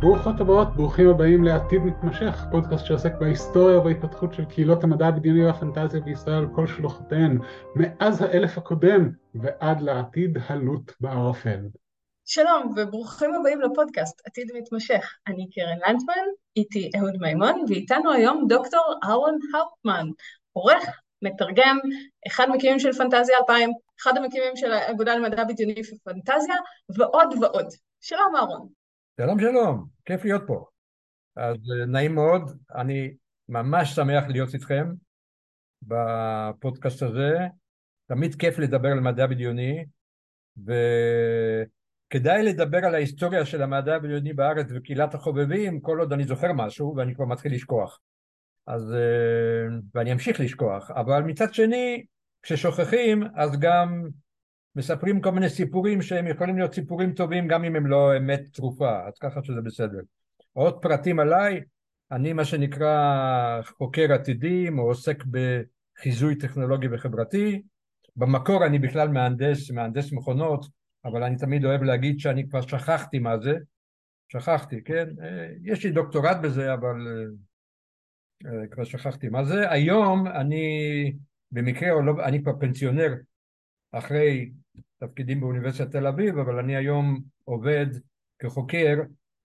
ברוכות הבאות, ברוכים הבאים לעתיד מתמשך, פודקאסט שעוסק בהיסטוריה ובהתפתחות של קהילות המדע הבדיוני והפנטזיה בישראל על כל שלוחותיהן, מאז האלף הקודם ועד לעתיד הלוט בערפל. שלום וברוכים הבאים לפודקאסט עתיד מתמשך. אני קרן לנדמן, איתי אהוד מימון, ואיתנו היום דוקטור אהרון האופמן, עורך, מתרגם, אחד המקימים של פנטזיה 2000, אחד המקימים של האגודה למדע בדיוני ופנטזיה, ועוד ועוד. שלום אהרון. שלום שלום, כיף להיות פה. אז אה, נעים מאוד, אני ממש שמח להיות איתכם בפודקאסט הזה. תמיד כיף לדבר על מדע בדיוני, וכדאי לדבר על ההיסטוריה של המדע הבדיוני בארץ וקהילת החובבים כל עוד אני זוכר משהו ואני כבר מתחיל לשכוח. אז, אה, ואני אמשיך לשכוח, אבל מצד שני, כששוכחים אז גם מספרים כל מיני סיפורים שהם יכולים להיות סיפורים טובים גם אם הם לא אמת תרופה, אז ככה שזה בסדר. עוד פרטים עליי, אני מה שנקרא חוקר עתידים או עוסק בחיזוי טכנולוגי וחברתי, במקור אני בכלל מהנדס, מהנדס מכונות, אבל אני תמיד אוהב להגיד שאני כבר שכחתי מה זה, שכחתי, כן? יש לי דוקטורט בזה, אבל אה, כבר שכחתי מה זה. היום אני במקרה, או לא, אני כבר פנסיונר אחרי תפקידים באוניברסיטת תל אביב, אבל אני היום עובד כחוקר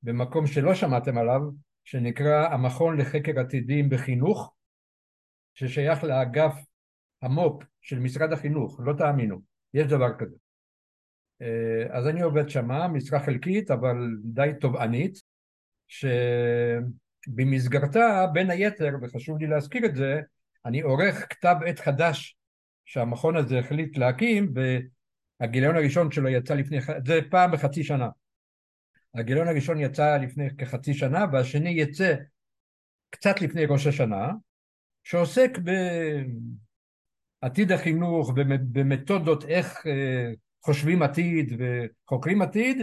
במקום שלא שמעתם עליו, שנקרא המכון לחקר עתידים בחינוך, ששייך לאגף המו"פ של משרד החינוך, לא תאמינו, יש דבר כזה. אה, אז אני עובד שמה, משרה חלקית אבל די תובענית, שבמסגרתה בין היתר, וחשוב לי להזכיר את זה, אני עורך כתב עת חדש שהמכון הזה החליט להקים והגיליון הראשון שלו יצא לפני, זה פעם בחצי שנה. הגיליון הראשון יצא לפני כחצי שנה והשני יצא קצת לפני ראש השנה שעוסק בעתיד החינוך, במתודות איך אה, חושבים עתיד וחוקרים עתיד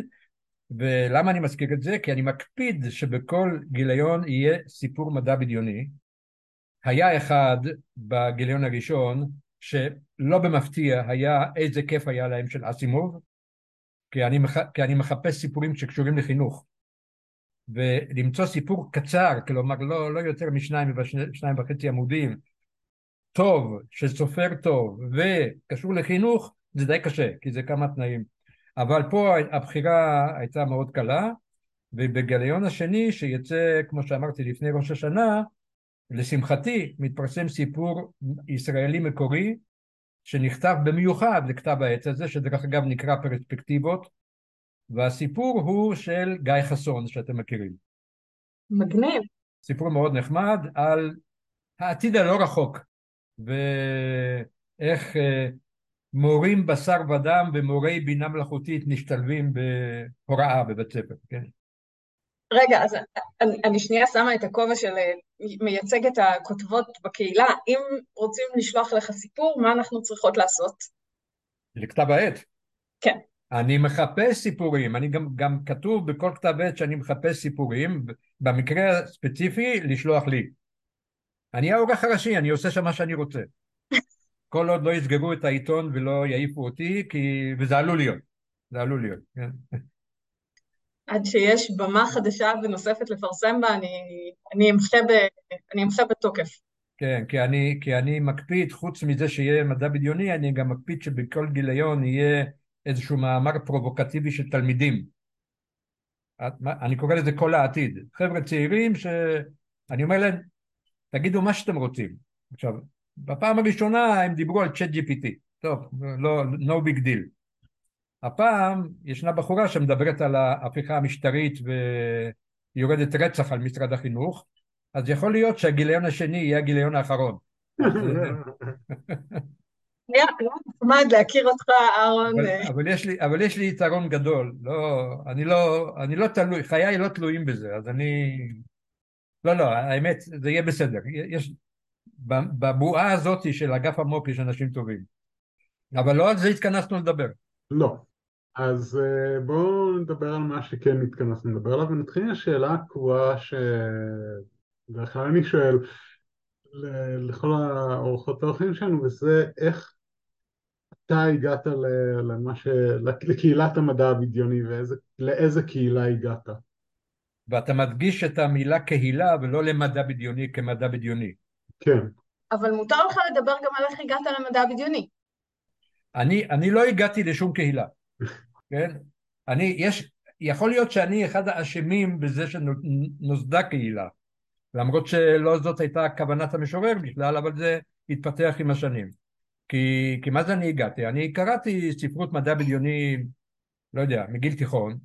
ולמה אני מזכיר את זה? כי אני מקפיד שבכל גיליון יהיה סיפור מדע בדיוני היה אחד בגיליון הראשון שלא במפתיע היה איזה כיף היה להם של אסימוב כי אני, מח... כי אני מחפש סיפורים שקשורים לחינוך. ולמצוא סיפור קצר, כלומר לא, לא יותר משניים ושניים וחצי עמודים טוב, של סופר טוב וקשור לחינוך זה די קשה כי זה כמה תנאים. אבל פה הבחירה הייתה מאוד קלה ובגיליון השני שיצא כמו שאמרתי לפני ראש השנה לשמחתי מתפרסם סיפור ישראלי מקורי שנכתב במיוחד לכתב העת הזה, שדרך אגב נקרא פרספקטיבות, והסיפור הוא של גיא חסון שאתם מכירים. מגניב. סיפור מאוד נחמד על העתיד הלא רחוק ואיך אה, מורים בשר ודם ומורי בינה מלאכותית משתלבים בהוראה בבית ספר, כן? רגע, אז אני, אני שנייה שמה את הכובע של אה, מייצג את הכותבות בקהילה. אם רוצים לשלוח לך סיפור, מה אנחנו צריכות לעשות? לכתב העת. כן. אני מחפש סיפורים, אני גם, גם כתוב בכל כתב עת שאני מחפש סיפורים, במקרה הספציפי לשלוח לי. אני העורך הראשי, אני עושה שם מה שאני רוצה. כל עוד לא יסגרו את העיתון ולא יעיפו אותי, כי... וזה עלול להיות. זה עלול להיות, כן. עד שיש במה חדשה ונוספת לפרסם בה, אני, אני, אמחה, בתוקף. כן, כי אני, כי אני מקפיד, חוץ מזה שיהיה מדע בדיוני, אני גם מקפיד שבכל גיליון יהיה איזשהו מאמר פרובוקטיבי של תלמידים. אני קורא לזה כל העתיד. חבר'ה צעירים שאני אומר להם, תגידו מה שאתם רוצים. עכשיו, בפעם הראשונה הם דיברו על צ'אט GPT. טוב, לא, no big deal. הפעם ישנה בחורה שמדברת על ההפיכה המשטרית ויורדת רצח על משרד החינוך, אז יכול להיות שהגיליון השני יהיה הגיליון האחרון. היה נחמד להכיר אותך, אהרון. אבל יש לי יתרון גדול, לא, אני לא, אני לא תלוי, חיי לא תלויים בזה, אז אני... לא, לא, האמת, זה יהיה בסדר. יש, בבועה הזאת של אגף המו"פ יש אנשים טובים. אבל לא על זה התכנסנו לדבר. לא. אז אה, בואו נדבר על מה שכן התכנסנו לדבר עליו, ונתחיל עם השאלה הקבועה שבדרך כלל אני שואל לכל האורחות האורחים שלנו, וזה איך אתה הגעת למה ש... לקהילת המדע הבדיוני ולאיזה קהילה הגעת? ואתה מדגיש את המילה קהילה ולא למדע בדיוני כמדע בדיוני. כן. אבל מותר לך לדבר גם על איך הגעת למדע בדיוני. אני, אני לא הגעתי לשום קהילה, כן? אני, יש, יכול להיות שאני אחד האשמים בזה שנוסדה קהילה, למרות שלא זאת הייתה כוונת המשורר בכלל, אבל זה התפתח עם השנים. כי, כי מה זה אני הגעתי? אני קראתי ספרות מדע בדיוני, לא יודע, מגיל תיכון,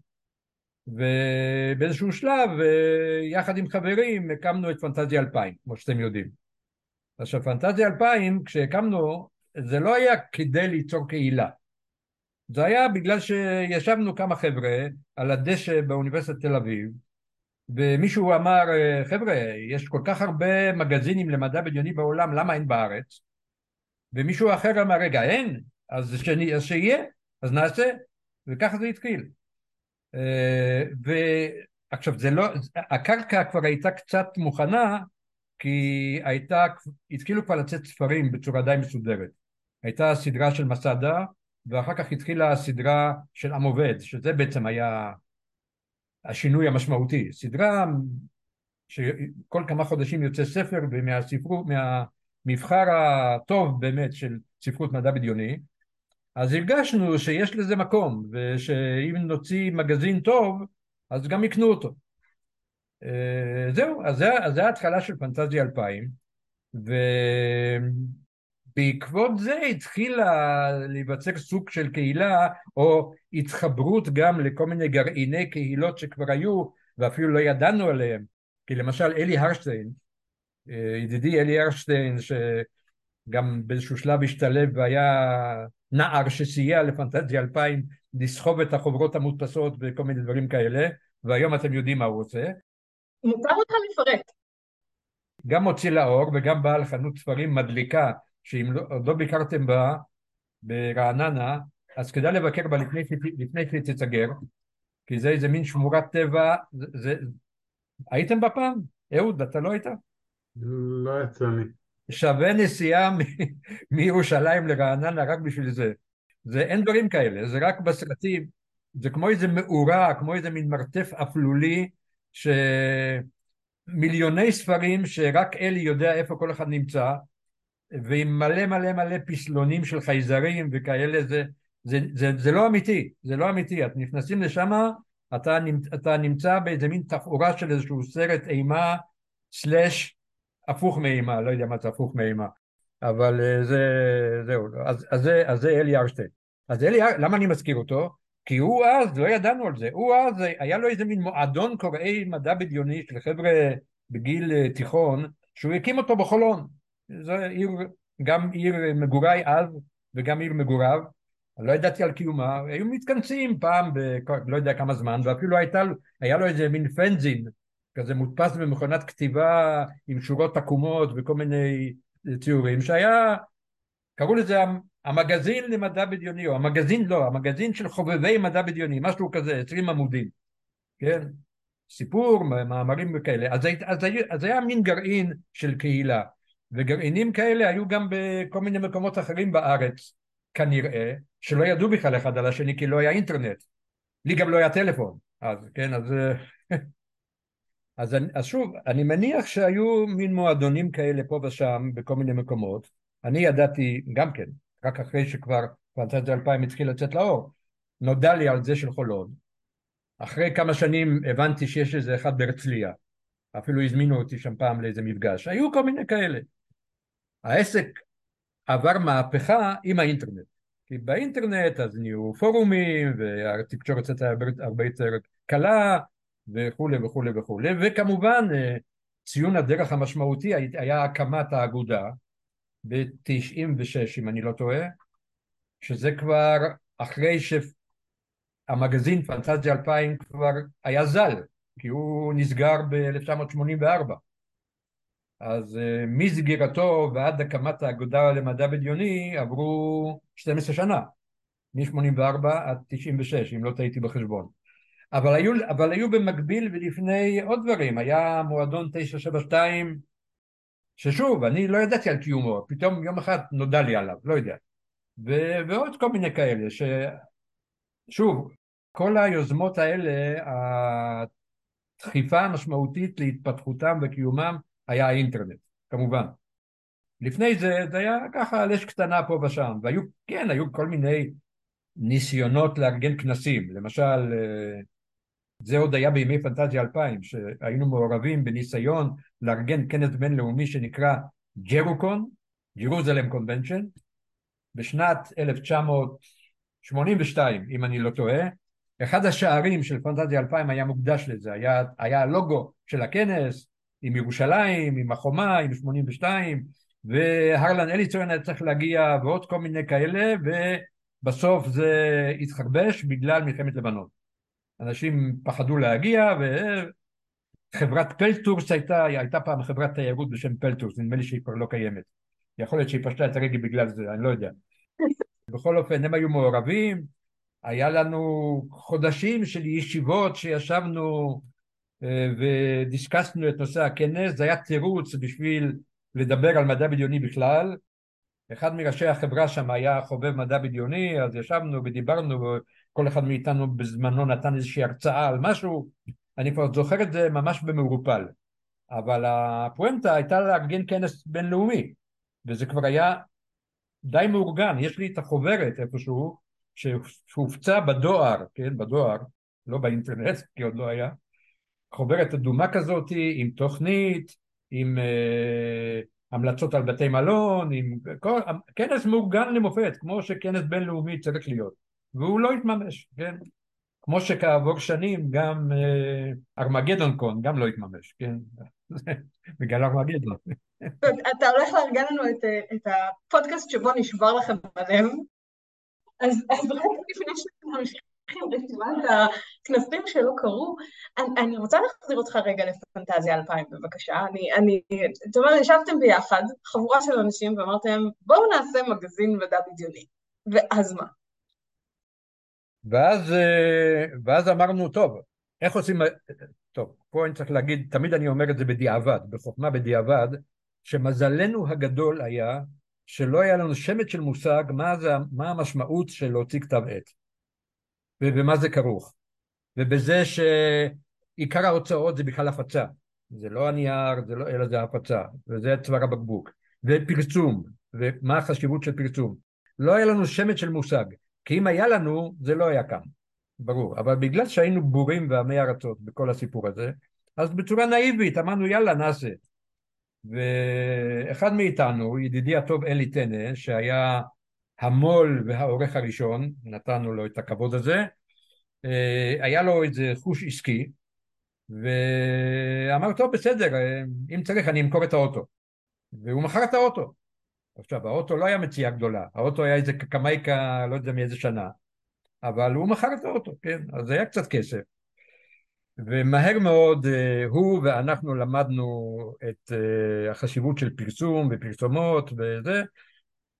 ובאיזשהו שלב, יחד עם חברים, הקמנו את פנטזיה 2000, כמו שאתם יודעים. עכשיו, פנטזיה 2000, כשהקמנו, זה לא היה כדי ליצור קהילה. זה היה בגלל שישבנו כמה חבר'ה על הדשא באוניברסיטת תל אביב, ומישהו אמר, חבר'ה, יש כל כך הרבה מגזינים למדע בדיוני בעולם, למה אין בארץ? ומישהו אחר אמר, רגע, אין? אז, שאני, אז שיהיה, אז נעשה, וככה זה התחיל. אה, ועכשיו, זה לא, הקרקע כבר הייתה קצת מוכנה, כי הייתה, התחילו כבר לצאת ספרים בצורה די מסודרת. הייתה סדרה של מסדה, ואחר כך התחילה הסדרה של עם עובד, שזה בעצם היה השינוי המשמעותי. סדרה שכל כמה חודשים יוצא ספר ומהספרות, מהמבחר הטוב באמת של ספרות מדע בדיוני, אז הרגשנו שיש לזה מקום, ושאם נוציא מגזין טוב, אז גם יקנו אותו. אה, זהו, אז זה, ההתחלה של פנטזיה 2000, ובעקבות זה התחילה להיווצר סוג של קהילה, או התחברות גם לכל מיני גרעיני קהילות שכבר היו, ואפילו לא ידענו עליהם. כי למשל אלי הרשטיין, אה, ידידי אלי הרשטיין, שגם באיזשהו שלב השתלב והיה נער שסייע לפנטזיה 2000 לסחוב את החוברות המודפסות וכל מיני דברים כאלה, והיום אתם יודעים מה הוא עושה. מותר לך לפרט. גם מוציא לאור וגם בעל חנות ספרים מדליקה, שאם לא, עוד לא ביקרתם בה ברעננה, אז כדאי לבקר בה לפני, לפני שהיא כי זה איזה מין שמורת טבע, זה, זה... הייתם בה פעם? אהוד, אתה לא היית? לא יצא לי. שווה נסיעה מירושלים לרעננה רק בשביל זה. זה אין דברים כאלה, זה רק בסרטים, זה כמו איזה מאורה, כמו איזה מין מרתף אפלולי, שמיליוני ספרים שרק אלי יודע איפה כל אחד נמצא, ועם מלא מלא מלא פסלונים של חייזרים וכאלה, זה, זה, זה, זה לא אמיתי, זה לא אמיתי, את נכנסים לשם, אתה, אתה נמצא באיזה מין תפאורה של איזשהו סרט אימה סלאש הפוך מאימה, לא יודע מה זה הפוך מאימה, אבל אה, זה, זהו, אז, אז, זה, אז זה אלי ארשטיין. אז אלי, למה אני מזכיר אותו? כי הוא אז, לא ידענו על זה, הוא אז, היה לו איזה מין מועדון קוראי מדע בדיוני של חבר'ה בגיל אה, תיכון, שהוא הקים אותו בחולון. זו עיר, גם עיר מגוריי אז וגם עיר מגוריו, לא ידעתי על קיומה, היו מתכנסים פעם ב... לא יודע כמה זמן, ואפילו הייתה, היה לו איזה מין פנזין כזה מודפס במכונת כתיבה עם שורות עקומות וכל מיני ציורים שהיה, קראו לזה המגזין למדע בדיוני, או המגזין לא, המגזין של חובבי מדע בדיוני, משהו כזה, עשרים עמודים, כן? סיפור, מאמרים וכאלה, אז, אז, אז היה מין גרעין של קהילה, וגרעינים כאלה היו גם בכל מיני מקומות אחרים בארץ, כנראה, שלא ידעו בכלל אחד על השני כי לא היה אינטרנט, לי גם לא היה טלפון, אז כן, אז אז, אז שוב, אני מניח שהיו מין מועדונים כאלה פה ושם בכל מיני מקומות. אני ידעתי גם כן, רק אחרי שכבר פנטזיה 2000 התחיל לצאת לאור, נודע לי על זה של חולון. אחרי כמה שנים הבנתי שיש איזה אחד בהרצליה. אפילו הזמינו אותי שם פעם לאיזה מפגש. היו כל מיני כאלה. העסק עבר מהפכה עם האינטרנט. כי באינטרנט אז נהיו פורומים והתקשורת הייתה הרבה יותר קלה וכולי וכולי וכולי, וכמובן אה, ציון הדרך המשמעותי היה הקמת האגודה ב-96 אם אני לא טועה, שזה כבר אחרי שהמגזין פנטזיה 2000 כבר היה זל, כי הוא נסגר ב-1984. אז אה, מסגירתו ועד הקמת האגודה למדע בדיוני עברו 12 שנה, מ-84 עד 96 אם לא טעיתי בחשבון. אבל היו, אבל היו במקביל ולפני עוד דברים, היה מועדון 972 ששוב, אני לא ידעתי על קיומו, פתאום יום אחד נודע לי עליו, לא יודע. ו- ועוד כל מיני כאלה, ששוב, כל היוזמות האלה, דחיפה משמעותית להתפתחותם וקיומם היה האינטרנט, כמובן. לפני זה זה היה ככה על אש קטנה פה ושם, והיו, כן, היו כל מיני ניסיונות לארגן כנסים, למשל אה, זה עוד היה בימי פנטזיה 2000, שהיינו מעורבים בניסיון לארגן כנס בינלאומי שנקרא ג'רוקון, ג'רוזלם קונבנשן, בשנת 1982, אם אני לא טועה, אחד השערים של פנטזיה 2000 היה מוקדש לזה, היה, היה הלוגו של הכנס עם ירושלים, עם החומה, עם 82, והרלן אליצון היה צריך להגיע ועוד כל מיני כאלה, ובסוף זה התחרבש בגלל מלחמת לבנון. אנשים פחדו להגיע, וחברת פלטורס הייתה, הייתה פעם חברת תיירות בשם פלטורס, נדמה לי שהיא כבר לא קיימת. יכול להיות שהיא פשטה את הרגל בגלל זה, אני לא יודע. בכל אופן, הם היו מעורבים, היה לנו חודשים של ישיבות שישבנו ודיסקסנו את נושא הכנס, זה היה תירוץ בשביל לדבר על מדע בדיוני בכלל. אחד מראשי החברה שם היה חובב מדע בדיוני, אז ישבנו ודיברנו, וכל אחד מאיתנו בזמנו נתן איזושהי הרצאה על משהו, אני כבר זוכר את זה ממש במעורפל. אבל הפואנטה הייתה לארגן כנס בינלאומי, וזה כבר היה די מאורגן, יש לי את החוברת איפשהו, שהופצה בדואר, כן, בדואר, לא באינטרנט, כי עוד לא היה, חוברת אדומה כזאת עם תוכנית, עם אה, המלצות על בתי מלון, עם כל, כנס מאורגן למופת, כמו שכנס בינלאומי צריך להיות, והוא לא התממש, כן? כמו שכעבור שנים גם אה, ארמגדון קון גם לא התממש, כן? בגלל ארמגדון. אתה הולך לארגן לנו את, אה, את הפודקאסט שבו נשבר לכם בלב, אז, אז רק לפני שאנחנו ממשיכים רשימת הכנסים שלא קרו, אני, אני רוצה להחזיר אותך רגע לפנטזיה 2000 בבקשה. אני, אני, זאת אומרת, ישבתם ביחד, חבורה של אנשים, ואמרתם, בואו נעשה מגזין מדע בדיוני. ואז מה? ואז, אה, ואז אמרנו, טוב, איך עושים... טוב, פה אני צריך להגיד, תמיד אני אומר את זה בדיעבד, בחוכמה בדיעבד, שמזלנו הגדול היה שלא היה לנו שמץ של מושג מה, זה, מה המשמעות של להוציא כתב עת ובמה זה כרוך? ובזה שעיקר ההוצאות זה בכלל הפצה. זה לא הנייר זה לא, אלא זה הפצה וזה צוואר הבקבוק. ופרסום ומה החשיבות של פרסום? לא היה לנו שמץ של מושג כי אם היה לנו זה לא היה כאן ברור. אבל בגלל שהיינו בורים ועמי ארצות בכל הסיפור הזה אז בצורה נאיבית אמרנו יאללה נעשה. ואחד מאיתנו, ידידי הטוב אלי טנא, שהיה המו"ל והעורך הראשון, נתנו לו את הכבוד הזה, אה, היה לו איזה חוש עסקי, ואמר, טוב, בסדר, אה, אם צריך אני אמכור את האוטו. והוא מכר את האוטו. עכשיו, האוטו לא היה מציאה גדולה, האוטו היה איזה קקמייקה, לא יודע מאיזה שנה, אבל הוא מכר את האוטו, כן, אז היה קצת כסף. ומהר מאוד אה, הוא ואנחנו למדנו את החשיבות של פרסום ופרסומות וזה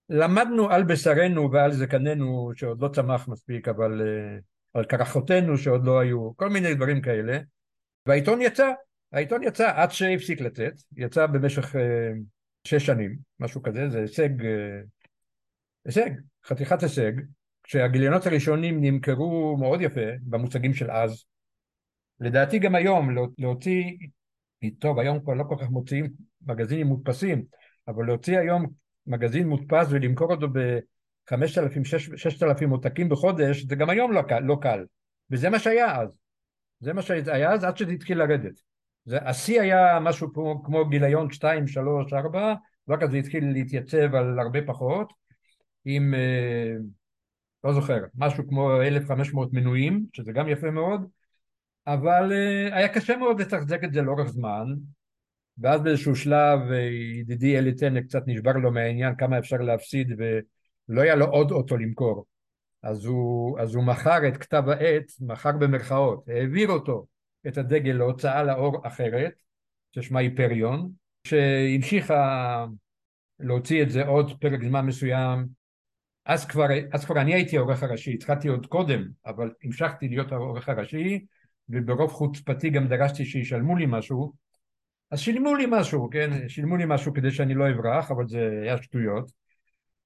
למדנו על בשרנו ועל זקננו שעוד לא צמח מספיק אבל אה, על קרחותינו שעוד לא היו כל מיני דברים כאלה. והעיתון יצא העיתון יצא עד שהפסיק לצאת יצא במשך שש שנים משהו כזה זה הישג הישג חתיכת הישג כשהגיליונות הראשונים נמכרו מאוד יפה במושגים של אז. לדעתי גם היום להוציא, טוב היום כבר לא כל כך מוציאים מגזינים מודפסים, אבל להוציא היום מגזין מודפס ולמכור אותו ב-5,000-6,000 עותקים בחודש זה גם היום לא קל, לא קל. וזה מה שהיה אז. זה מה שהיה אז עד שזה התחיל לרדת. זה, השיא היה משהו כמו, כמו גיליון 2, 3, 4 רק אז זה התחיל להתייצב על הרבה פחות עם אה, לא זוכר משהו כמו 1,500 מנויים שזה גם יפה מאוד אבל uh, היה קשה מאוד לתחזק את זה לאורך זמן ואז באיזשהו שלב uh, ידידי אלי טנא קצת נשבר לו מהעניין כמה אפשר להפסיד ולא היה לו עוד אוטו למכור. אז הוא, אז הוא מכר את כתב העת, מכר במרכאות, העביר אותו את הדגל להוצאה לאור אחרת ששמה היפריון שהמשיכה להוציא את זה עוד פרק זמן מסוים. אז כבר, אז כבר אני הייתי העורך הראשי, התחלתי עוד קודם אבל המשכתי להיות העורך הראשי וברוב חוצפתי גם דרשתי שישלמו לי משהו, אז שילמו לי משהו, כן? שילמו לי משהו כדי שאני לא אברח, אבל זה היה שטויות.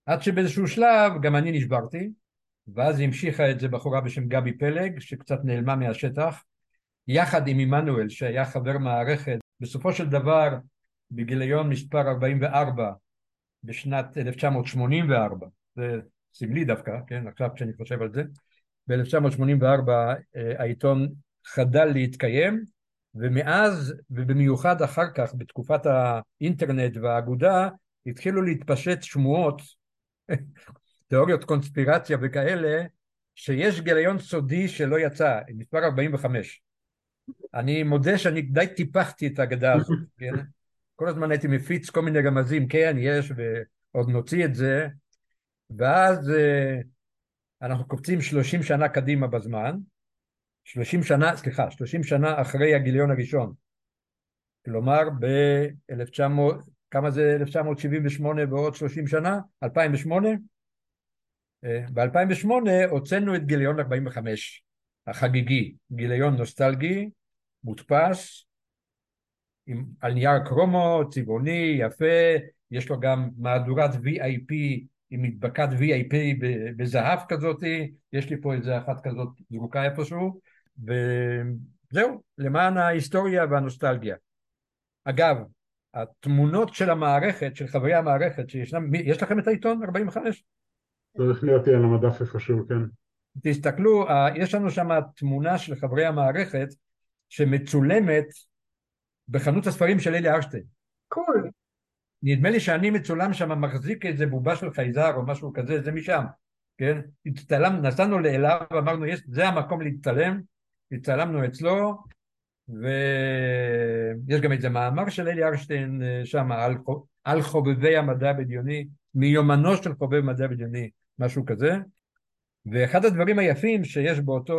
עד שבאיזשהו שלב גם אני נשברתי, ואז המשיכה את זה בחורה בשם גבי פלג, שקצת נעלמה מהשטח. יחד עם עמנואל שהיה חבר מערכת, בסופו של דבר בגיליון מספר 44 בשנת 1984, זה סמלי דווקא, כן, עכשיו כשאני חושב על זה, ב-1984 העיתון חדל להתקיים ומאז ובמיוחד אחר כך בתקופת האינטרנט והאגודה התחילו להתפשט שמועות, תיאוריות קונספירציה וכאלה שיש גיליון סודי שלא יצא, מספר 45. אני מודה שאני די טיפחתי את האגדה הזאת, כן? כל הזמן הייתי מפיץ כל מיני רמזים, כן, יש, ועוד נוציא את זה, ואז אה, אנחנו קופצים 30 שנה קדימה בזמן, 30 שנה, סליחה, 30 שנה אחרי הגיליון הראשון. כלומר, ב-1900, כמה זה 1978 ועוד 30 שנה? 2008? אה, ב-2008 הוצאנו את גיליון 45 החגיגי, גיליון נוסטלגי, מודפס, עם, על נייר קרומו, צבעוני, יפה, יש לו גם מהדורת VIP עם מדבקת VIP בזהב כזאת, יש לי פה איזה אחת כזאת זרוקה איפשהו, וזהו, למען ההיסטוריה והנוסטלגיה. אגב, התמונות של המערכת, של חברי המערכת שישנם, יש לכם את העיתון 45? צריך להיות על המדף איפשהו, כן. תסתכלו, יש לנו שם תמונה של חברי המערכת שמצולמת בחנות הספרים של אלי ארשטיין. קול. Cool. נדמה לי שאני מצולם שם מחזיק איזה בובה של חייזר או משהו כזה, זה משם, כן? הצטלם, נסענו לאליו ואמרנו, זה המקום להצטלם, הצטלמנו אצלו, ויש גם איזה מאמר של אלי ארשטיין אה, שם על, על חובבי המדע הבדיוני, מיומנו של חובב מדע בדיוני, משהו כזה. ואחד הדברים היפים שיש באותו,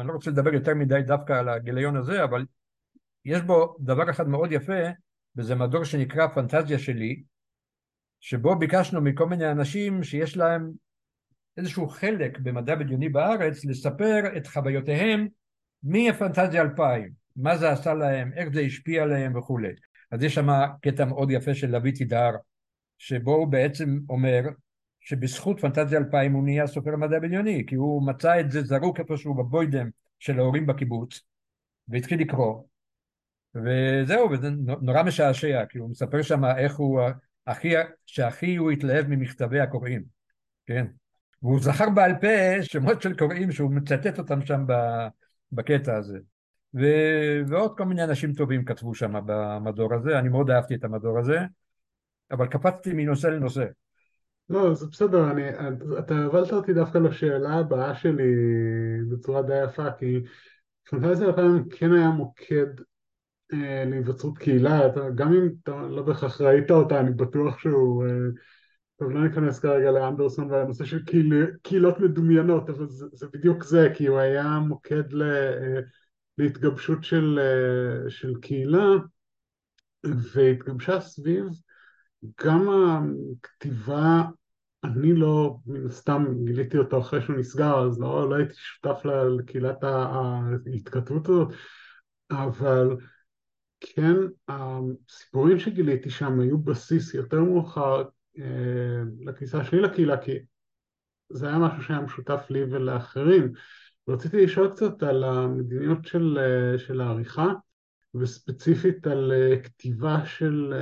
אני לא רוצה לדבר יותר מדי דווקא על הגיליון הזה, אבל יש בו דבר אחד מאוד יפה, וזה מדור שנקרא פנטזיה שלי, שבו ביקשנו מכל מיני אנשים שיש להם איזשהו חלק במדע בדיוני בארץ לספר את חוויותיהם מהפנטזיה 2000, מה זה עשה להם, איך זה השפיע עליהם וכולי. אז יש שם קטע מאוד יפה של לביא תידר, שבו הוא בעצם אומר שבזכות פנטזיה 2000 הוא נהיה סופר מדע בדיוני, כי הוא מצא את זה זרוק איפשהו בבוידם של ההורים בקיבוץ, והתחיל לקרוא, וזהו, וזה נורא משעשע, כי הוא מספר שם איך הוא, הכי, שהכי הוא התלהב ממכתבי הקוראים, כן? והוא זכר בעל פה שמות של קוראים שהוא מצטט אותם שם בקטע הזה. ו... ועוד כל מיני אנשים טובים כתבו שם במדור הזה, אני מאוד אהבתי את המדור הזה, אבל קפצתי מנושא לנושא. לא, זה בסדר, אני, אתה הובלת אותי דווקא לשאלה הבאה שלי בצורה די יפה, כי פנטזיה לפעמים כן היה מוקד אה, להיווצרות קהילה, אתה, גם אם אתה לא בהכרח ראית אותה, אני בטוח שהוא... אה, טוב, לא ניכנס כרגע לאנדרסון והנושא של קהיל, קהילות מדומיינות, אבל זה, זה בדיוק זה, כי הוא היה מוקד ל, אה, להתגבשות של, אה, של קהילה, והתגבשה סביב גם הכתיבה, אני לא, מן הסתם גיליתי אותו אחרי שהוא נסגר, אז לא, לא הייתי שותף לקהילת ההתכתבות הזאת, אבל כן, הסיפורים שגיליתי שם היו בסיס יותר מאוחר לכניסה שלי לקהילה, כי זה היה משהו שהיה משותף לי ולאחרים. רציתי לשאול קצת על המדיניות של, אה, של העריכה, וספציפית על אה, כתיבה של,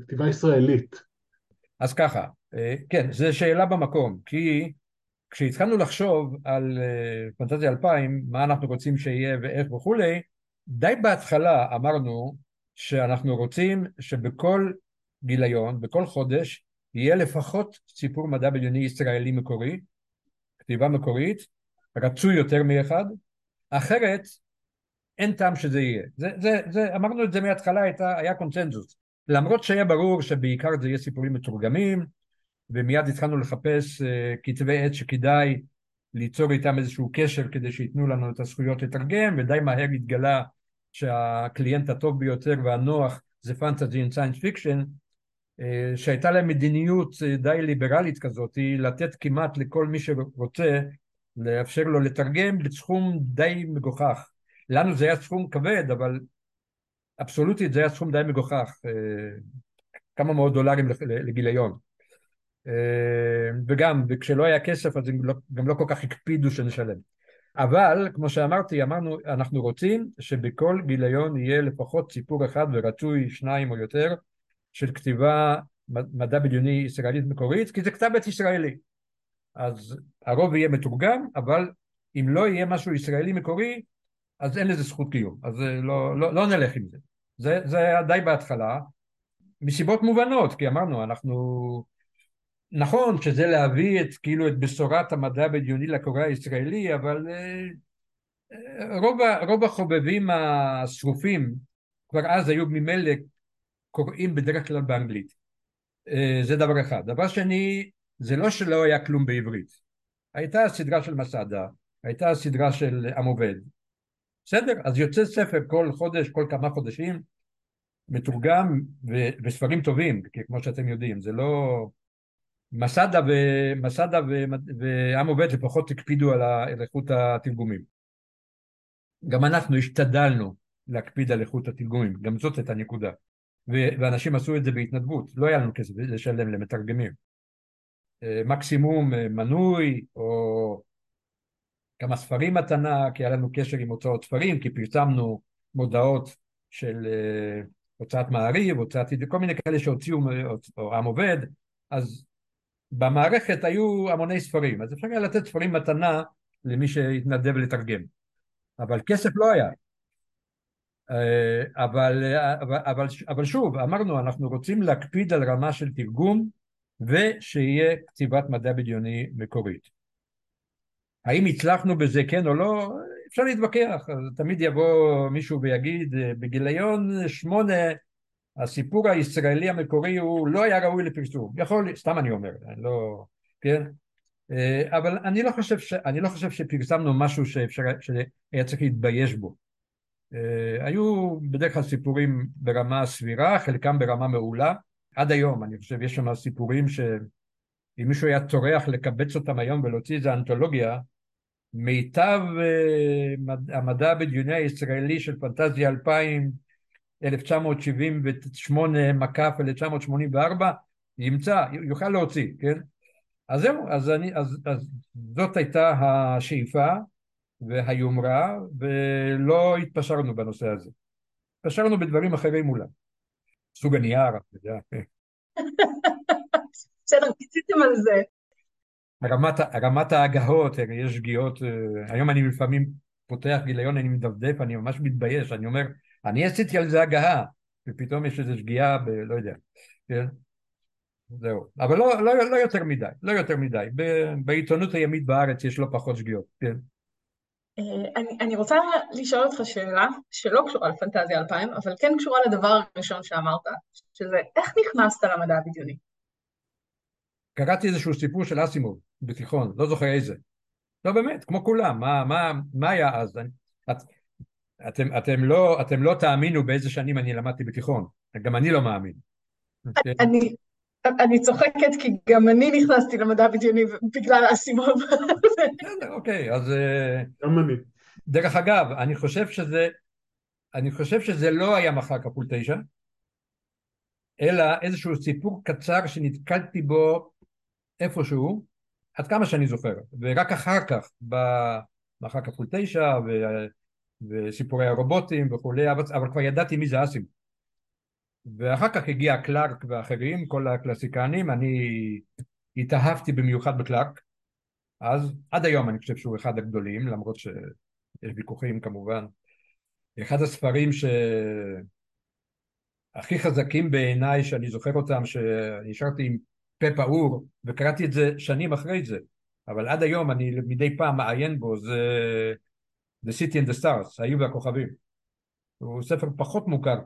כתיבה ישראלית. אז ככה, כן, זו שאלה במקום, כי כשהתחלנו לחשוב על פנטזיה 2000, מה אנחנו רוצים שיהיה ואיך וכולי, די בהתחלה אמרנו שאנחנו רוצים שבכל גיליון, בכל חודש, יהיה לפחות סיפור מדע בדיוני ישראלי מקורי, כתיבה מקורית, רצוי יותר מאחד, אחרת אין טעם שזה יהיה. זה, זה, זה, אמרנו את זה מההתחלה, הייתה, היה קונצנזוס. למרות שהיה ברור שבעיקר זה יהיה סיפורים מתורגמים, ומיד התחלנו לחפש uh, כתבי עת שכדאי ליצור איתם איזשהו קשר כדי שייתנו לנו את הזכויות לתרגם, ודי מהר התגלה שה client הטוב ביותר והנוח זה Fantasy and Science Fiction, שהייתה להם מדיניות אה, די ליברלית כזאת, לתת כמעט לכל מי שרוצה, לאפשר לו לתרגם בסכום די מגוחך. לנו זה היה סכום כבד, אבל אבסולוטית זה היה סכום די מגוחך, אה, כמה מאות דולרים לגיליון. אה, וגם, וכשלא היה כסף אז גם לא, גם לא כל כך הקפידו שנשלם. אבל כמו שאמרתי, אמרנו, אנחנו רוצים שבכל גיליון יהיה לפחות סיפור אחד ורצוי שניים או יותר של כתיבה מדע בדיוני ישראלית מקורית, כי זה כתב עת ישראלי. אז הרוב יהיה מתורגם, אבל אם לא יהיה משהו ישראלי מקורי, אז אין לזה זכות קיום. אז לא, לא, לא נלך עם זה. זה. זה היה די בהתחלה, מסיבות מובנות, כי אמרנו, אנחנו... נכון שזה להביא את, כאילו, את בשורת המדע הבדיוני לקורא הישראלי, אבל אה, רוב, רוב החובבים השרופים כבר אז היו ממילא קוראים בדרך כלל באנגלית. אה, זה דבר אחד. דבר שני, זה לא שלא היה כלום בעברית. הייתה סדרה של מסעדה, הייתה סדרה של עם עובד. בסדר, אז יוצא ספר כל חודש, כל כמה חודשים, מתורגם ו- וספרים טובים, כי כמו שאתם יודעים, זה לא... מסעדה, ו... מסעדה ו... ועם עובד לפחות הקפידו על איכות התרגומים. גם אנחנו השתדלנו להקפיד על איכות התרגומים, גם זאת הייתה נקודה. ואנשים עשו את זה בהתנדבות, לא היה לנו כסף לשלם למתרגמים. אה, מקסימום אה, מנוי או כמה ספרים מתנה, כי היה לנו קשר עם הוצאות ספרים, כי פרסמנו מודעות של אה, הוצאת מעריב, הוצאת כל מיני כאלה שהוציאו, או עם עובד, אז במערכת היו המוני ספרים, אז אפשר היה לתת ספרים מתנה למי שהתנדב לתרגם, אבל כסף לא היה. אבל, אבל, אבל, אבל שוב, אמרנו, אנחנו רוצים להקפיד על רמה של תרגום ושיהיה כתיבת מדע בדיוני מקורית. האם הצלחנו בזה כן או לא? אפשר להתווכח, תמיד יבוא מישהו ויגיד בגיליון שמונה הסיפור הישראלי המקורי הוא לא היה ראוי לפרסום, יכול, סתם אני אומר, אני לא, כן? אבל אני לא חושב, ש, אני לא חושב שפרסמנו משהו שאפשר, שהיה צריך להתבייש בו. היו בדרך כלל סיפורים ברמה סבירה, חלקם ברמה מעולה, עד היום אני חושב יש שם סיפורים שאם מישהו היה טורח לקבץ אותם היום ולהוציא איזה אנתולוגיה מיטב uh, המדע הבדיוני הישראלי של פנטזיה 2000 1978 מקף 1984 ימצא, יוכל להוציא, כן? אז זהו, אז, אני, אז, אז זאת הייתה השאיפה והיומרה ולא התפשרנו בנושא הזה. התפשרנו בדברים אחרים אולי. סוג הנייר, אתה יודע. בסדר, פיציתם על זה. רמת, רמת ההגהות, יש שגיאות, אה, היום אני לפעמים פותח גיליון, אני מדפדף, אני ממש מתבייש, אני אומר, אני עשיתי על זה הגהה, ופתאום יש איזו שגיאה ב... לא יודע, כן? זהו. אבל לא, לא, לא יותר מדי, לא יותר מדי. ב, בעיתונות הימית בארץ יש לא פחות שגיאות, כן. אה, אני, אני רוצה לשאול אותך שאלה שלא קשורה לפנטזיה 2000, אבל כן קשורה לדבר הראשון שאמרת, שזה איך נכנסת למדע הבדיוני? קראתי איזשהו סיפור של אסימוב בתיכון, לא זוכר איזה. לא באמת, כמו כולם, מה, מה, מה היה אז? את, אתם, אתם, לא, אתם לא תאמינו באיזה שנים אני למדתי בתיכון, גם אני לא מאמין. אני, אני צוחקת כי גם אני נכנסתי למדע הבדיוני בגלל האסימוב. בסדר, אוקיי, אז... אה, גם אני. דרך אגב, אני חושב שזה, אני חושב שזה לא היה מחר כפול תשע, אלא איזשהו סיפור קצר שנתקלתי בו איפשהו, עד כמה שאני זוכר, ורק אחר כך, במחר כפול תשע, וסיפורי הרובוטים וכולי, אבל כבר ידעתי מי זה אסים. ואחר כך הגיע קלארק ואחרים, כל הקלאסיקנים, אני התאהבתי במיוחד בקלארק, אז עד היום אני חושב שהוא אחד הגדולים, למרות שיש ויכוחים כמובן. אחד הספרים שהכי חזקים בעיניי, שאני זוכר אותם, שנשארתי עם פה פעור, וקראתי את זה שנים אחרי זה, אבל עד היום אני מדי פעם מעיין בו, זה The City and the Stars, האי והכוכבים. הוא ספר פחות מוכר,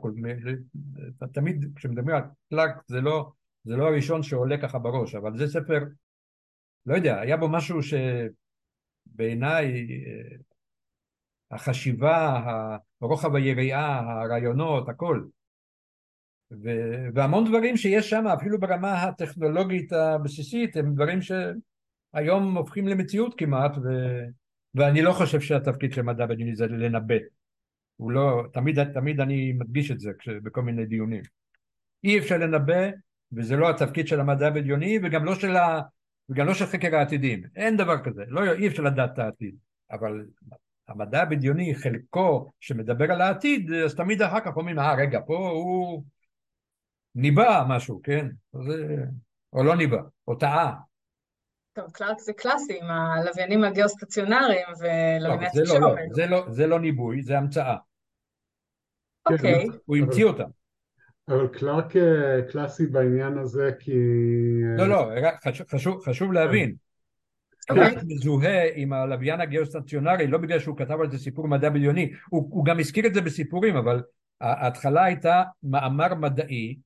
תמיד כשמדברים על קלארק זה לא, זה לא הראשון שעולה ככה בראש, אבל זה ספר, לא יודע, היה בו משהו שבעיניי אה, החשיבה, רוחב היריעה, הרעיונות, הכל. ו- והמון דברים שיש שם, אפילו ברמה הטכנולוגית הבסיסית, הם דברים שהיום הופכים למציאות כמעט, ו- ואני לא חושב שהתפקיד של מדע בדיוני זה לנבא. הוא לא, תמיד, תמיד אני מדגיש את זה בכל מיני דיונים. אי אפשר לנבא, וזה לא התפקיד של המדע הבדיוני, וגם לא של, ה, וגם לא של חקר העתידים. אין דבר כזה, לא, אי אפשר לדעת את העתיד. אבל המדע הבדיוני, חלקו שמדבר על העתיד, אז תמיד אחר כך אומרים, אה רגע, פה הוא ניבא משהו, כן? זה... או לא ניבא, או טעה. טוב, קלארק זה קלאסי עם הלוויינים הגיאוסטציונריים ולווייני לא, זה, לא, לא, זה, לא, זה לא ניבוי, זה המצאה. אוקיי. הוא המציא אותה. אבל קלארק אה, קלאסי בעניין הזה כי... לא, לא, חשוב, להבין. קלארק okay. מזוהה עם הלוויין הגיאוסטציונרי לא בגלל שהוא כתב על זה סיפור מדע בדיוני, הוא, הוא גם הזכיר את זה בסיפורים, אבל ההתחלה הייתה מאמר מדעי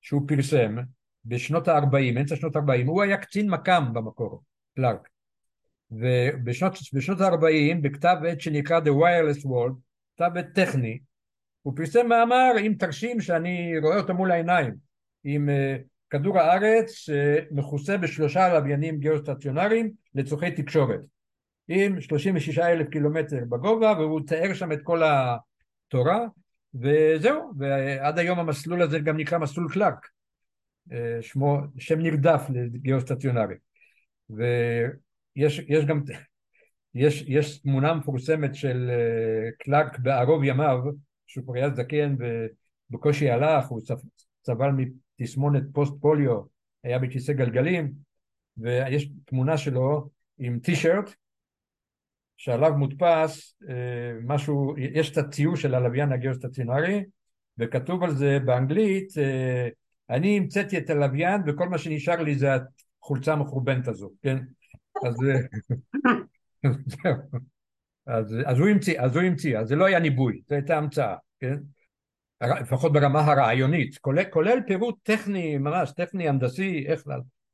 שהוא פרסם בשנות ה-40, אמצע שנות ה-40, הוא היה קצין מקא"ם במקור, קלארק. ובשנות ה-40, בכתב עת שנקרא The Wireless World, כתב עת טכני, הוא פרסם מאמר עם תרשים שאני רואה אותו מול העיניים, עם uh, כדור הארץ מכוסה בשלושה לוויינים גיאוסטציונריים לצורכי תקשורת, עם 36 אלף קילומטר בגובה, והוא תיאר שם את כל התורה, וזהו, ועד היום המסלול הזה גם נקרא מסלול קלארק. אה, שמו, שם נרדף לגיאוסטציונרי. ויש יש גם, יש, יש תמונה מפורסמת של אה, קלארק בערוב ימיו, שהוא כבר היה זקן ובקושי הלך, הוא סבל מתסמונת פוסט פוליו, היה בכיסא גלגלים, ויש תמונה שלו עם טי-שירט שעליו מודפס אה, משהו, יש את הציור של הלוויין הגיאוסטציונרי וכתוב על זה באנגלית אני המצאתי את הלוויין וכל מה שנשאר לי זה החולצה המחורבנת הזו, כן? אז, אז, אז הוא המציא, אז הוא המציא, אז זה לא היה ניבוי, זו הייתה המצאה, כן? לפחות ברמה הרעיונית, כולל, כולל פירוט טכני, ממש טכני, הנדסי, איך,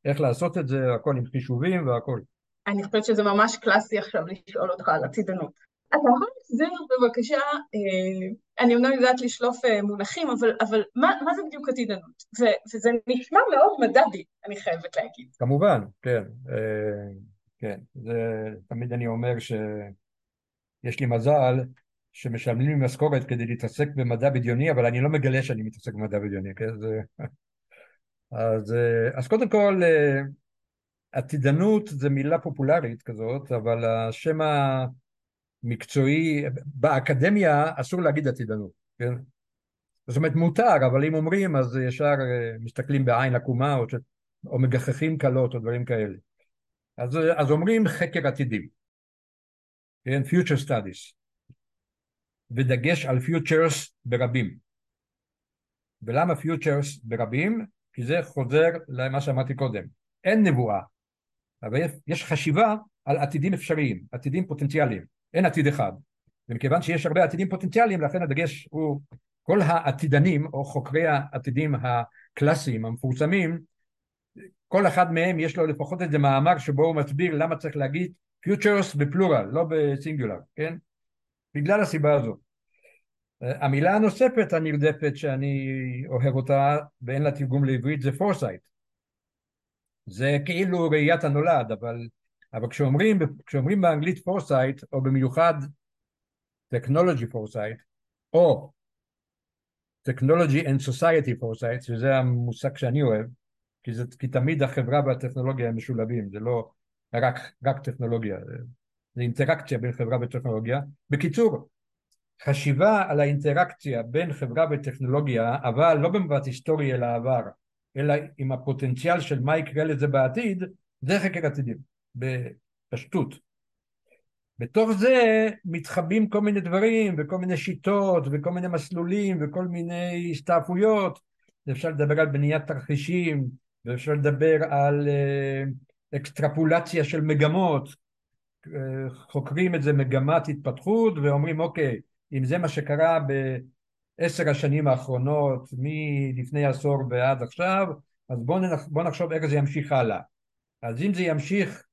איך לעשות את זה, הכל עם חישובים והכל. אני חושבת שזה ממש קלאסי עכשיו לשאול אותך על הצידנות. אתה יכול להחזיר בבקשה, אה, אני אמנם יודעת לשלוף אה, מונחים, אבל, אבל מה, מה זה בדיוק עתידנות? ו, וזה נשמע מאוד מדדי, אני חייבת להגיד. כמובן, כן. אה, כן, זה תמיד אני אומר שיש לי מזל שמשלמים לי משכורת כדי להתעסק במדע בדיוני, אבל אני לא מגלה שאני מתעסק במדע בדיוני, כן? זה... אז, אז קודם כל, עתידנות זה מילה פופולרית כזאת, אבל השם ה... מקצועי, באקדמיה אסור להגיד עתידנות, כן? זאת אומרת מותר, אבל אם אומרים אז ישר אה, מסתכלים בעין עקומה או, או מגחכים קלות או דברים כאלה. אז, אז אומרים חקר עתידים, כן? future studies, ודגש על futures ברבים. ולמה futures ברבים? כי זה חוזר למה שאמרתי קודם, אין נבואה, אבל יש חשיבה על עתידים אפשריים, עתידים פוטנציאליים. אין עתיד אחד. ומכיוון שיש הרבה עתידים פוטנציאליים, לכן הדגש הוא כל העתידנים או חוקרי העתידים הקלאסיים המפורסמים, כל אחד מהם יש לו לפחות איזה מאמר שבו הוא מסביר למה צריך להגיד futures בפלורל, לא בסינגולר, כן? בגלל הסיבה הזו. המילה הנוספת הנרדפת שאני אוהב אותה ואין לה תרגום לעברית זה foresight. זה כאילו ראיית הנולד, אבל אבל כשאומרים, כשאומרים באנגלית foresight, או במיוחד technology foresight, או technology and society foresight, שזה המושג שאני אוהב, כי, זה, כי תמיד החברה והטכנולוגיה הם משולבים, זה לא רק, רק טכנולוגיה, זה, זה אינטראקציה בין חברה וטכנולוגיה. בקיצור, חשיבה על האינטראקציה בין חברה וטכנולוגיה, אבל לא במבט היסטורי אל העבר, אלא עם הפוטנציאל של מה יקרה לזה בעתיד, זה חקר עתידים. בפשטות. בתוך זה מתחבאים כל מיני דברים וכל מיני שיטות וכל מיני מסלולים וכל מיני הסתעפויות. אפשר לדבר על בניית תרחישים ואפשר לדבר על אה, אקסטרפולציה של מגמות. אה, חוקרים את זה מגמת התפתחות ואומרים אוקיי, אם זה מה שקרה בעשר השנים האחרונות מלפני עשור ועד עכשיו, אז בואו נחשוב איך זה ימשיך הלאה. אז אם זה ימשיך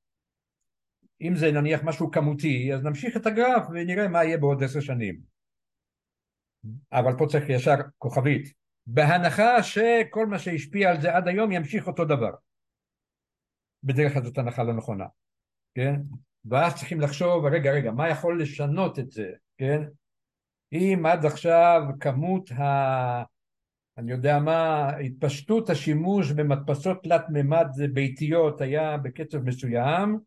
אם זה נניח משהו כמותי, אז נמשיך את הגרף ונראה מה יהיה בעוד עשר שנים. אבל פה צריך ישר כוכבית. בהנחה שכל מה שהשפיע על זה עד היום ימשיך אותו דבר. בדרך כלל זאת הנחה לא נכונה, כן? ואז צריכים לחשוב, רגע, רגע, מה יכול לשנות את זה, כן? אם עד עכשיו כמות ה... אני יודע מה, התפשטות השימוש במדפסות תלת מימד ביתיות היה בקצב מסוים,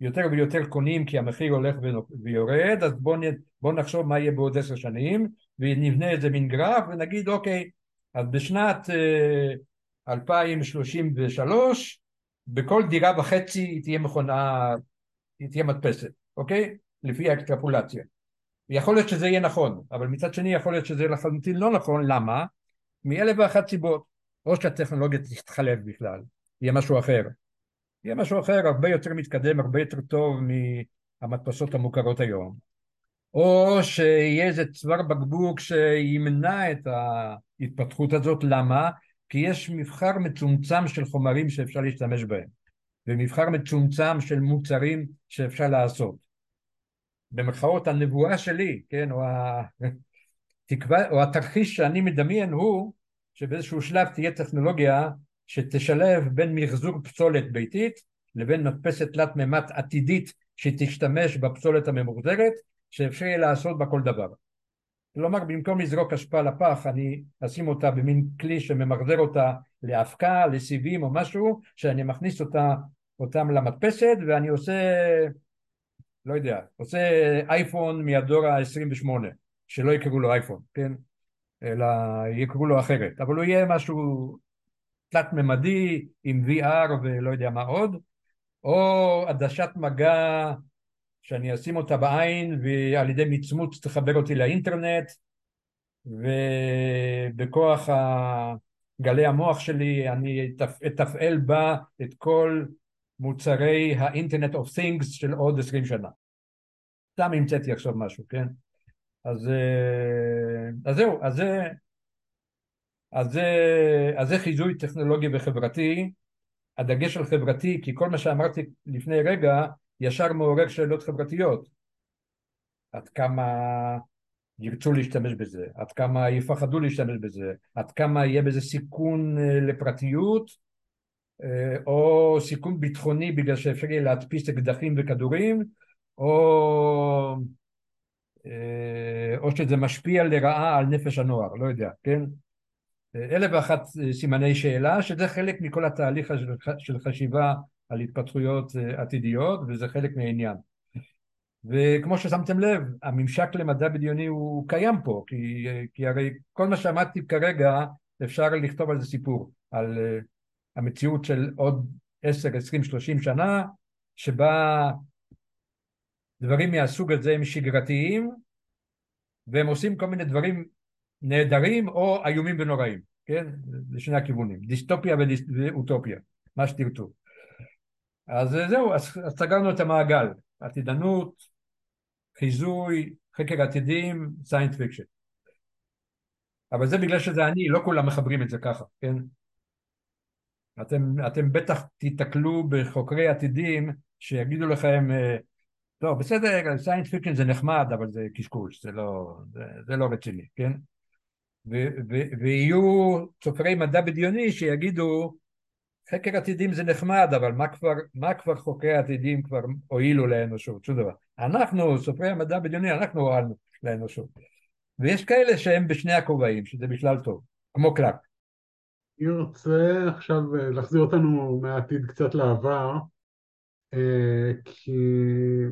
יותר ויותר קונים כי המחיר הולך ויורד, אז בואו בוא נחשוב מה יהיה בעוד עשר שנים, ונבנה איזה מין גרף ונגיד אוקיי, אז בשנת 2033 אה, בכל דירה וחצי תהיה מכונה, תהיה מדפסת, אוקיי? לפי האקסטרפולציה. יכול להיות שזה יהיה נכון, אבל מצד שני יכול להיות שזה לחלוטין לא נכון, למה? מאלף ואחת סיבות. או שהטכנולוגיה תתחלף בכלל, יהיה משהו אחר. יהיה משהו אחר הרבה יותר מתקדם, הרבה יותר טוב מהמדפסות המוכרות היום. או שיהיה איזה צוואר בקבוק שימנע את ההתפתחות הזאת, למה? כי יש מבחר מצומצם של חומרים שאפשר להשתמש בהם, ומבחר מצומצם של מוצרים שאפשר לעשות. במרכאות הנבואה שלי, כן, או, התקווה, או התרחיש שאני מדמיין הוא שבאיזשהו שלב תהיה טכנולוגיה שתשלב בין מחזור פסולת ביתית לבין מדפסת תלת מימד עתידית שתשתמש בפסולת הממוחזרת שאפשר יהיה לעשות בה כל דבר. כלומר במקום לזרוק אשפה לפח אני אשים אותה במין כלי שממחזר אותה לאבקה, לסיבים או משהו שאני מכניס אותה, אותם למדפסת ואני עושה לא יודע, עושה אייפון מהדור ה-28 שלא יקראו לו אייפון, כן? אלא יקראו לו אחרת, אבל הוא יהיה משהו תלת ממדי עם VR ולא יודע מה עוד, או עדשת מגע שאני אשים אותה בעין ועל ידי מצמוץ תחבר אותי לאינטרנט ובכוח גלי המוח שלי אני אתפעל בה את כל מוצרי האינטרנט אוף תינגס של עוד עשרים שנה. סתם המצאתי עכשיו משהו, כן? אז, אה, אז זהו, אז זה, אז זה, אז זה חיזוי טכנולוגי וחברתי, הדגש על חברתי, כי כל מה שאמרתי לפני רגע ישר מעורר שאלות חברתיות. עד כמה ירצו להשתמש בזה, עד כמה יפחדו להשתמש בזה, עד כמה יהיה בזה סיכון אה, לפרטיות אה, או סיכון ביטחוני בגלל שאפשר יהיה להדפיס אקדחים וכדורים או אה, או שזה משפיע לרעה על נפש הנוער, לא יודע, כן? אלף ואחת סימני שאלה, שזה חלק מכל התהליך של חשיבה על התפתחויות אה, עתידיות, וזה חלק מהעניין. וכמו ששמתם לב, הממשק למדע בדיוני הוא קיים פה, כי, כי הרי כל מה שאמרתי כרגע, אפשר לכתוב על זה סיפור, על uh, המציאות של עוד עשר, עשרים, שלושים שנה, שבה דברים מהסוג הזה הם שגרתיים, והם עושים כל מיני דברים נהדרים או איומים ונוראים, כן? לשני הכיוונים, דיסטופיה ואוטופיה, מה שתרצו. אז זהו, אז, סגרנו את המעגל, עתידנות, חיזוי, חקר עתידים, science fiction. אבל זה בגלל שזה אני, לא כולם מחברים את זה ככה, כן? אתם, אתם בטח תיתקלו בחוקרי עתידים שיגידו לכם אה, לא, בסדר, science fiction זה נחמד, אבל זה קשקוש, זה לא, זה, זה לא רציני, כן? ו, ו, ויהיו סופרי מדע בדיוני שיגידו, חקר עתידים זה נחמד, אבל מה כבר, מה כבר חוקרי עתידים כבר הועילו לאנושות? שום דבר. אנחנו, סופרי המדע בדיוני, אנחנו הועלנו לאנושות. ויש כאלה שהם בשני הכובעים, שזה בכלל טוב, כמו קלאק. אני רוצה עכשיו להחזיר אותנו מהעתיד קצת לעבר. אה, כי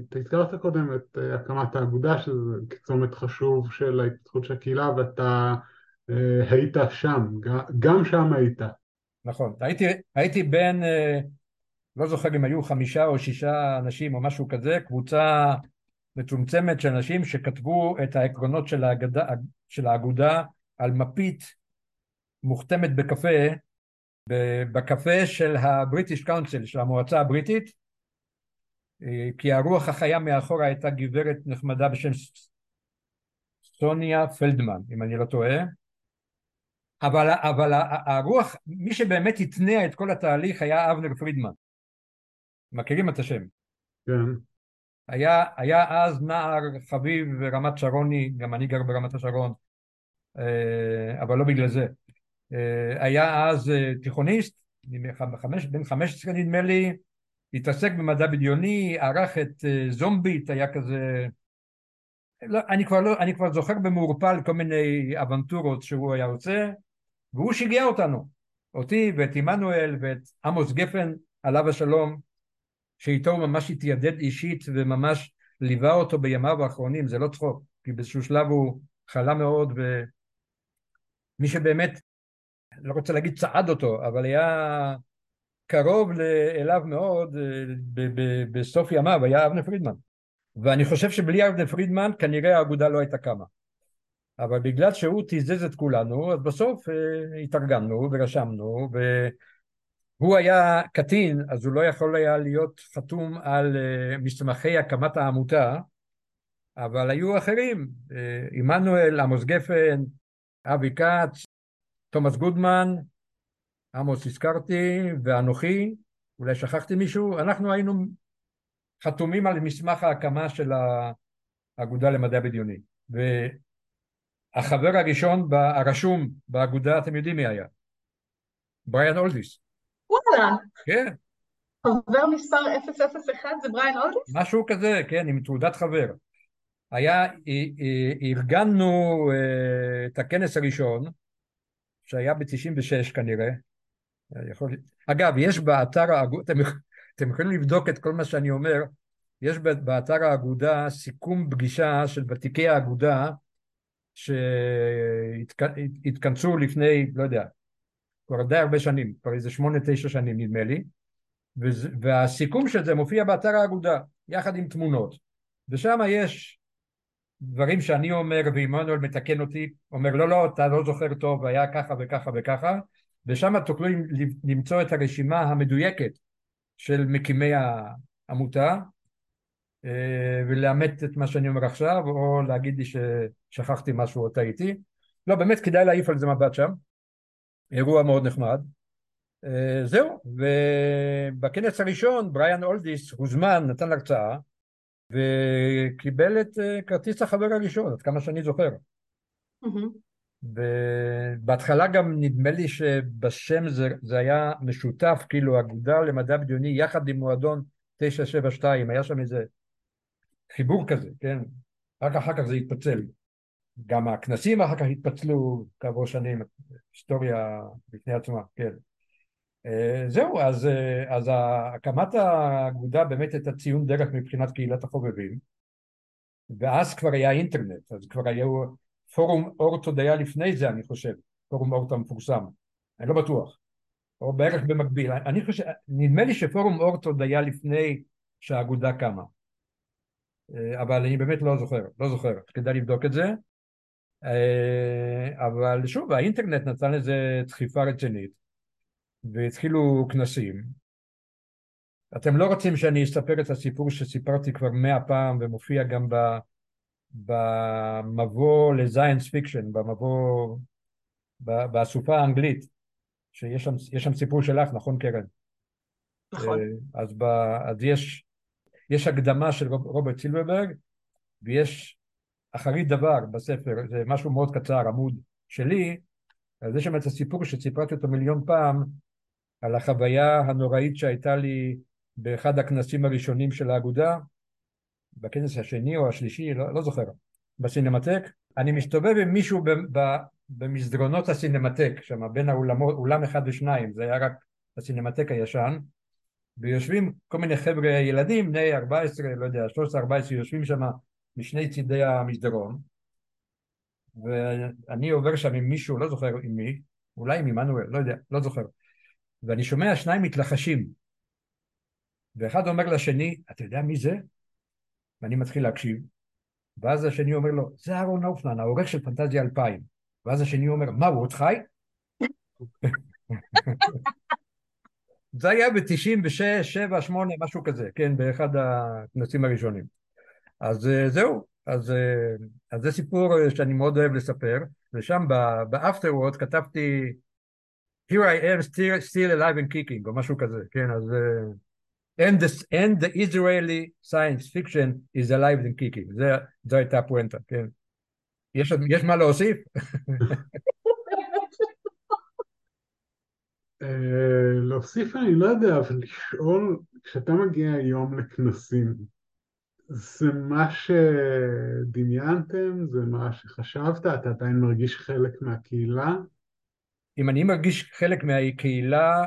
אתה הזכרת קודם את אה, הקמת האגודה שזה צומת חשוב של ההתפתחות של הקהילה ואתה אה, היית שם, גם שם היית. נכון, הייתי, הייתי בין, לא זוכר אם היו חמישה או שישה אנשים או משהו כזה, קבוצה מצומצמת של אנשים שכתבו את העקרונות של, האגדה, של האגודה על מפית מוכתמת בקפה, בקפה של הבריטיש קאונסל, של המועצה הבריטית, אה, כי הרוח החיה מאחורה הייתה גברת נחמדה בשם סוניה פלדמן, אם אני לא טועה, אבל, אבל הרוח, מי שבאמת התניע את כל התהליך היה אבנר פרידמן. מכירים את השם? כן. היה, היה אז נער חביב רמת שרוני, גם אני גר ברמת השרון, אה, אבל לא בגלל זה. אה, היה אז תיכוניסט, בן חמש עשרה נדמה לי, התעסק במדע בדיוני, ערך את אה, זומביט, היה כזה... לא, אני, כבר לא, אני כבר זוכר במעורפל כל מיני אבנטורות שהוא היה עושה, והוא שיגע אותנו, אותי ואת עמנואל ואת עמוס גפן, עליו השלום, שאיתו הוא ממש התיידד אישית וממש ליווה אותו בימיו האחרונים, זה לא צחוק, כי באיזשהו שלב הוא חלה מאוד ומי שבאמת, לא רוצה להגיד צעד אותו, אבל היה קרוב אליו מאוד בסוף ימיו, היה אבנר פרידמן. ואני חושב שבלי אבנר פרידמן כנראה האגודה לא הייתה קמה. אבל בגלל שהוא תיזז את כולנו, אז בסוף אה, התארגנו ורשמנו, והוא היה קטין, אז הוא לא יכול היה להיות חתום על אה, מסמכי הקמת העמותה, אבל היו אחרים, אה, עמנואל, עמוס גפן, אבי כץ, תומאס גודמן, עמוס הזכרתי, ואנוכי, אולי שכחתי מישהו, אנחנו היינו חתומים על מסמך ההקמה של האגודה למדע בדיוני. והחבר הראשון הרשום באגודה, אתם יודעים מי היה? בריאן אולדיס. וואלה. כן. חבר מספר 001 זה בריאן אולדיס? משהו כזה, כן, עם תעודת חבר. היה, ארגנו אה, את הכנס הראשון, שהיה ב-96 כנראה, יכול... אגב, יש באתר האגודה, אתם, אתם יכולים לבדוק את כל מה שאני אומר, יש באתר האגודה סיכום פגישה של ותיקי האגודה שהתכנסו לפני, לא יודע, כבר די הרבה שנים, כבר איזה שמונה תשע שנים נדמה לי, והסיכום של זה מופיע באתר האגודה, יחד עם תמונות, ושם יש דברים שאני אומר ועמנואל מתקן אותי, אומר לא לא אתה לא זוכר טוב היה ככה וככה וככה. ושם תוכלו למצוא את הרשימה המדויקת של מקימי העמותה ולאמת את מה שאני אומר עכשיו או להגיד לי ששכחתי משהו או טעיתי. לא באמת כדאי להעיף על זה מבט שם. אירוע מאוד נחמד. אה, זהו ובכנס הראשון בריאן אולדיס הוזמן נתן הרצאה וקיבל את אה, כרטיס החבר הראשון, עד כמה שאני זוכר. ובהתחלה גם נדמה לי שבשם זה, זה היה משותף, כאילו אגודה למדע בדיוני יחד עם מועדון 972, היה שם איזה חיבור כזה, כן? רק אחר כך זה התפצל. גם הכנסים אחר כך התפצלו כעבור שנים, היסטוריה בפני עצמה, כן. אה, זהו, אז, אה, אז הקמת האגודה באמת הייתה ציון דרך מבחינת קהילת החובבים ואז כבר היה אינטרנט, אז כבר היו פורום אורט עוד היה לפני זה אני חושב, פורום אורט המפורסם, אני לא בטוח, או בערך במקביל, אני חושב, נדמה לי שפורום אורט עוד היה לפני שהאגודה קמה, אבל אני באמת לא זוכר, לא זוכר, כדאי לבדוק את זה, אבל שוב האינטרנט נתן לזה דחיפה רצינית והתחילו כנסים. אתם לא רוצים שאני אספר את הסיפור שסיפרתי כבר מאה פעם ומופיע גם ב, במבוא ל science fiction, במבוא, באסופה האנגלית, שיש שם, שם סיפור שלך, נכון קרן? נכון. אה, אז, ב, אז יש, יש הקדמה של רוברט סילברברג ויש אחרית דבר בספר, זה משהו מאוד קצר, עמוד שלי, אז יש שם את הסיפור שסיפרתי אותו מיליון פעם על החוויה הנוראית שהייתה לי באחד הכנסים הראשונים של האגודה, בכנס השני או השלישי, לא, לא זוכר, בסינמטק. אני מסתובב עם מישהו במסדרונות הסינמטק, שם בין האולמות, אולם אחד ושניים, זה היה רק הסינמטק הישן, ויושבים כל מיני חבר'ה ילדים, בני 14, לא יודע, 13-14, יושבים שם משני צידי המסדרון, ואני עובר שם עם מישהו, לא זוכר עם מי, אולי עם עמנואל, לא יודע, לא זוכר. ואני שומע שניים מתלחשים ואחד אומר לשני אתה יודע מי זה? ואני מתחיל להקשיב ואז השני אומר לו זה אהרון אופנן העורך של פנטזיה 2000 ואז השני אומר מה הוא עוד חי? זה היה ב-96, 7, 8, משהו כזה, כן, באחד הכנסים הראשונים. אז אה, זהו, אז, אה, אז זה סיפור שאני מאוד אוהב לספר, ושם באפטרווד כתבתי here I am still, still alive and kicking, או משהו כזה, כן, אז... And, the, and the Israeli science fiction is alive and kicking, זו הייתה הפואנטה, כן. יש, יש מה להוסיף? אה, להוסיף אני לא יודע, אבל לשאול, כשאתה מגיע היום לכנסים, זה מה שדמיינתם? זה מה שחשבת? אתה עדיין מרגיש חלק מהקהילה? אם אני מרגיש חלק מהקהילה,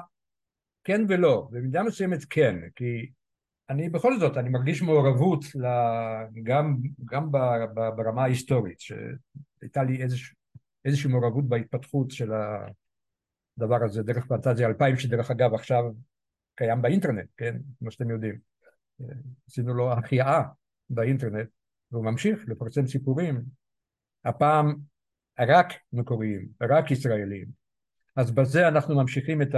כן ולא, במידה מסוימת כן, כי אני בכל זאת, אני מרגיש מעורבות גם, גם ברמה ההיסטורית, שהייתה לי איזוש, איזושהי מעורבות בהתפתחות של הדבר הזה, דרך פנטזיה 2000, שדרך אגב עכשיו קיים באינטרנט, כן, כמו שאתם יודעים. עשינו לו החייאה באינטרנט, והוא ממשיך לפרסם סיפורים, הפעם רק מקוריים, רק ישראלים. אז בזה אנחנו ממשיכים את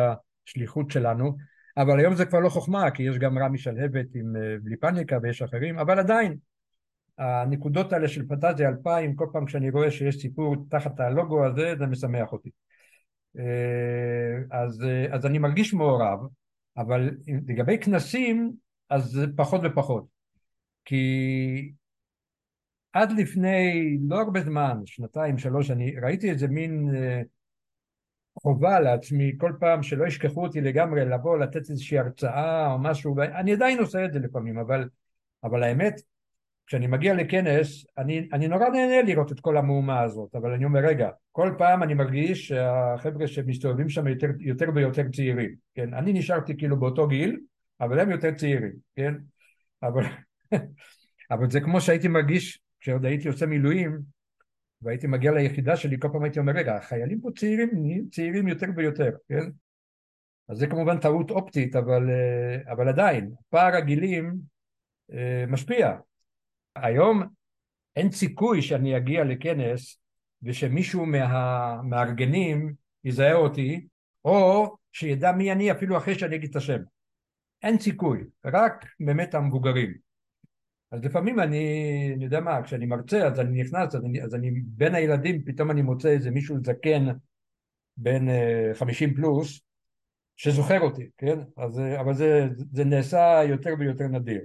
השליחות שלנו, אבל היום זה כבר לא חוכמה, כי יש גם רמי שלהבת עם אה, בלי פאניקה ויש אחרים, אבל עדיין, הנקודות האלה של פנטזיה 2000, כל פעם כשאני רואה שיש סיפור תחת הלוגו הזה, זה משמח אותי. אה, אז, אה, אז אני מרגיש מעורב, אבל לגבי כנסים, אז פחות ופחות. כי עד לפני לא הרבה זמן, שנתיים, שלוש, אני ראיתי איזה מין חובה לעצמי כל פעם שלא ישכחו אותי לגמרי לבוא לתת איזושהי הרצאה או משהו, ואני עדיין עושה את זה לפעמים, אבל, אבל האמת, כשאני מגיע לכנס, אני, אני נורא נהנה לראות את כל המהומה הזאת, אבל אני אומר, רגע, כל פעם אני מרגיש שהחבר'ה שמסתובבים שם יותר, יותר ויותר צעירים, כן? אני נשארתי כאילו באותו גיל, אבל הם יותר צעירים, כן? אבל, אבל זה כמו שהייתי מרגיש כשעוד הייתי עושה מילואים, והייתי מגיע ליחידה שלי, כל פעם הייתי אומר, רגע, החיילים פה צעירים צעירים יותר ויותר, כן? אז זה כמובן טעות אופטית, אבל, אה, אבל עדיין, פער הגילים אה, משפיע. היום אין סיכוי שאני אגיע לכנס ושמישהו מהמארגנים יזהה אותי, או שידע מי אני אפילו אחרי שאני אגיד את השם. אין סיכוי, רק באמת המבוגרים. אז לפעמים אני, אני יודע מה, כשאני מרצה אז אני נכנס, אז אני, אז אני בין הילדים פתאום אני מוצא איזה מישהו זקן בין uh, 50 פלוס שזוכר אותי, כן? אז, אה, אבל זה, זה נעשה יותר ויותר נדיר.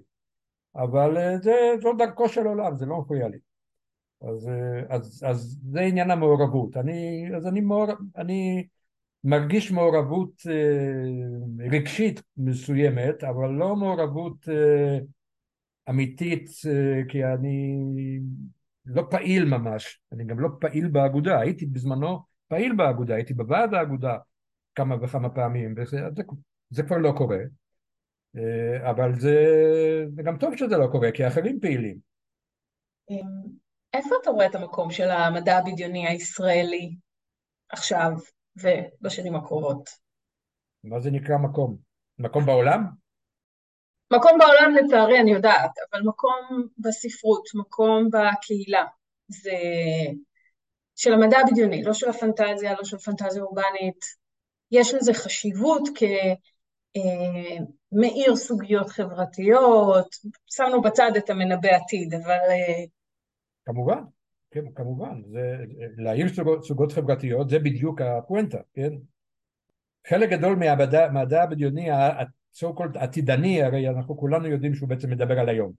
אבל uh, זה, זו דרכו של עולם, זה לא מפריע לי. אז, uh, אז, אז זה עניין המעורבות. אני, אז אני, מעור, אני מרגיש מעורבות uh, רגשית מסוימת, אבל לא מעורבות אמיתית אה, כי אני לא פעיל ממש, אני גם לא פעיל באגודה, הייתי בזמנו פעיל באגודה, הייתי בוועד האגודה כמה וכמה פעמים, וזה זה, זה כבר לא קורה, אה, אבל זה, זה גם טוב שזה לא קורה, כי האחרים פעילים. אמ, איפה אתה רואה את המקום של המדע הבדיוני הישראלי עכשיו ובשנים הקרובות? מה זה נקרא מקום? מקום בעולם? מקום בעולם לצערי אני יודעת, אבל מקום בספרות, מקום בקהילה, זה של המדע הבדיוני, לא של הפנטזיה, לא של פנטזיה אורבנית. יש לזה חשיבות כמאיר סוגיות חברתיות, שמנו בצד את המנבא עתיד, אבל... אה, כמובן, כן, כמובן, זה, להאיר סוגות, סוגות חברתיות זה בדיוק הפואנטה, כן? חלק גדול מהמדע הבדיוני so called עתידני, הרי אנחנו כולנו יודעים שהוא בעצם מדבר על היום.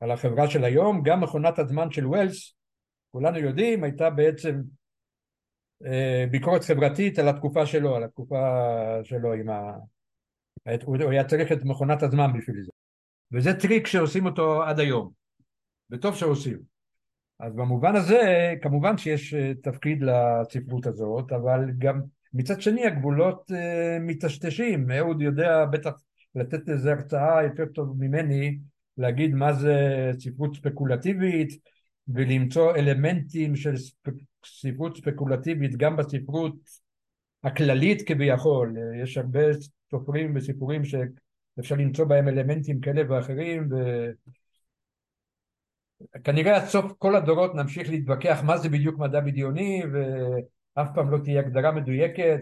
על החברה של היום, גם מכונת הזמן של ווילס, כולנו יודעים, הייתה בעצם אה, ביקורת חברתית על התקופה שלו, על התקופה שלו עם ה... הוא היה צריך את מכונת הזמן בשביל זה. וזה טריק שעושים אותו עד היום, וטוב שעושים. אז במובן הזה, כמובן שיש אה, תפקיד לספרות הזאת, אבל גם מצד שני הגבולות uh, מטשטשים, אהוד יודע בטח לתת איזה הרצאה יותר טוב ממני להגיד מה זה ספרות ספקולטיבית ולמצוא אלמנטים של ספ... ספרות ספקולטיבית גם בספרות הכללית כביכול, יש הרבה סופרים וסיפורים שאפשר למצוא בהם אלמנטים כאלה ואחרים וכנראה עד סוף כל הדורות נמשיך להתווכח מה זה בדיוק מדע בדיוני ו... אף פעם לא תהיה הגדרה מדויקת,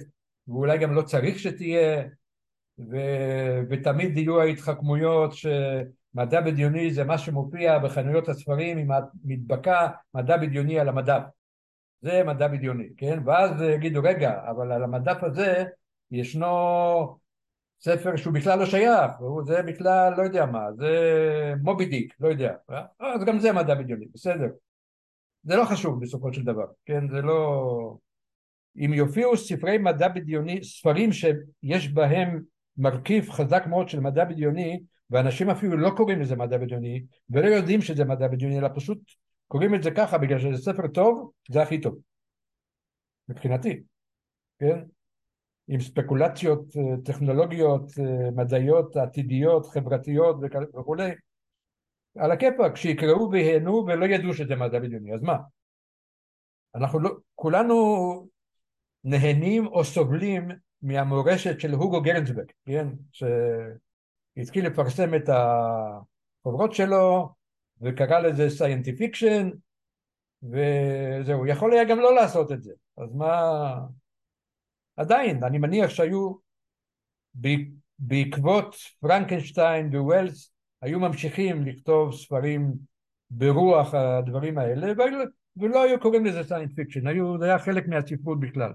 ואולי גם לא צריך שתהיה, ו... ותמיד יהיו ההתחכמויות שמדע בדיוני זה מה שמופיע בחנויות הספרים עם המדבקה מדע בדיוני על המדף. זה מדע בדיוני, כן? ואז יגידו, רגע, אבל על המדף הזה ישנו ספר שהוא בכלל לא שייך, זה בכלל לא יודע מה, זה מובי דיק, לא יודע, אז גם זה מדע בדיוני, בסדר. זה לא חשוב בסופו של דבר, כן? זה לא... אם יופיעו ספרי מדע בדיוני, ספרים שיש בהם מרכיב חזק מאוד של מדע בדיוני, ואנשים אפילו לא קוראים לזה מדע בדיוני, ולא יודעים שזה מדע בדיוני, אלא פשוט קוראים את זה ככה בגלל שזה ספר טוב, זה הכי טוב. מבחינתי, כן? עם ספקולציות טכנולוגיות, מדעיות, עתידיות, חברתיות וכולי, על הכיפאק, שיקראו וייהנו ולא ידעו שזה מדע בדיוני, אז מה? אנחנו לא, כולנו נהנים או סובלים מהמורשת של הוגו גרנסבק, כן? שהתחיל לפרסם את החוברות שלו וקרא לזה scientifiction וזהו, יכול היה גם לא לעשות את זה, אז מה... עדיין, אני מניח שהיו בעקבות פרנקנשטיין וווילס היו ממשיכים לכתוב ספרים ברוח הדברים האלה ולא היו קוראים לזה science fiction, זה היה חלק מהספרות בכלל.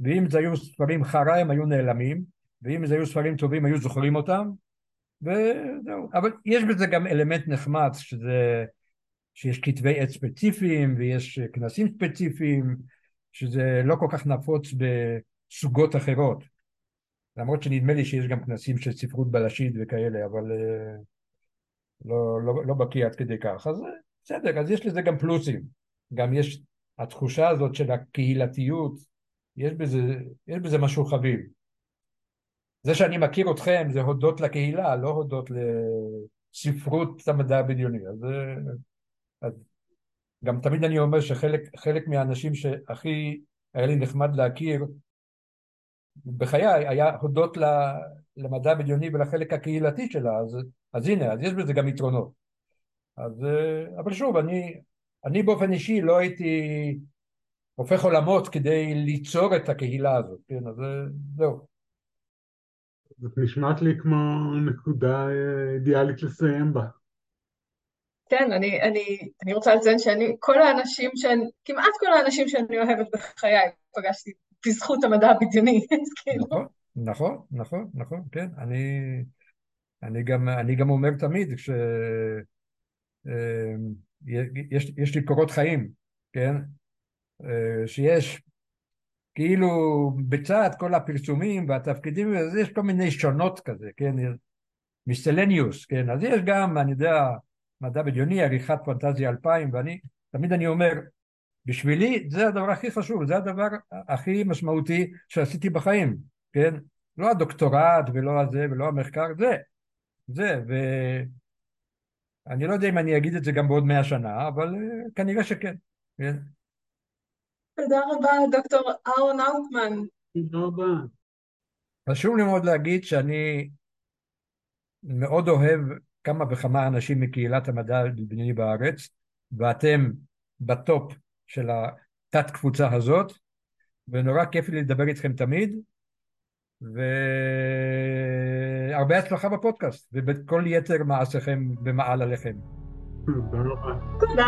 ואם זה היו ספרים חרא הם היו נעלמים ואם זה היו ספרים טובים היו זוכרים אותם וזהו, אבל יש בזה גם אלמנט נחמד שזה, שיש כתבי עת ספציפיים ויש כנסים ספציפיים שזה לא כל כך נפוץ בסוגות אחרות. למרות שנדמה לי שיש גם כנסים של ספרות בלשית וכאלה אבל אה, לא, לא, לא בקיא עד כדי כך. אז בסדר, אז יש לזה גם פלוסים. גם יש התחושה הזאת של הקהילתיות יש בזה, יש בזה משהו חביב זה שאני מכיר אתכם זה הודות לקהילה, לא הודות לספרות המדע הבדיוני. אז, אז גם תמיד אני אומר שחלק מהאנשים שהכי היה לי נחמד להכיר בחיי היה הודות למדע הבדיוני ולחלק הקהילתי שלה, אז, אז הנה, אז יש בזה גם יתרונות. אז, אבל שוב, אני, אני באופן אישי לא הייתי הופך עולמות כדי ליצור את הקהילה הזאת, כן, אז זהו. זאת נשמעת לי כמו נקודה אה, אידיאלית לסיים בה. כן, אני, אני, אני רוצה לציין שאני, כל האנשים שאני, כמעט כל האנשים שאני אוהבת בחיי, פגשתי בזכות המדע הבדיוני, אז כאילו. נכון, נכון, נכון, נכון, כן. אני, אני, גם, אני גם אומר תמיד, כש... אה, יש, יש לי קורות חיים, כן? אה, שיש כאילו בצד כל הפרסומים והתפקידים, אז יש כל מיני שונות כזה, כן, מיסטלניוס, כן, אז יש גם, אני יודע, מדע בדיוני, עריכת פנטזיה 2000, ואני, תמיד אני אומר, בשבילי זה הדבר הכי חשוב, זה הדבר הכי משמעותי שעשיתי בחיים, כן, לא הדוקטורט ולא הזה ולא המחקר, זה, זה, ואני לא יודע אם אני אגיד את זה גם בעוד מאה שנה, אבל אה, כנראה שכן, כן. תודה רבה, דוקטור אהרון אאוטמן. תודה רבה. חשוב לי מאוד להגיד שאני מאוד אוהב כמה וכמה אנשים מקהילת המדע הבדיוני בארץ, ואתם בטופ של התת קבוצה הזאת, ונורא כיף לי לדבר איתכם תמיד, והרבה הצלחה בפודקאסט, ובכל יתר מעשיכם במעל עליכם. תודה רבה. תודה.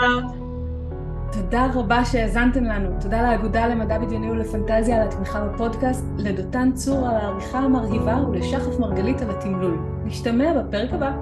תודה רבה שהאזנתם לנו. תודה לאגודה למדע בדיוני ולפנטזיה על התמיכה בפודקאסט, לדותן צור על העריכה המרהיבה ולשחף מרגלית על התמלול. נשתמע בפרק הבא.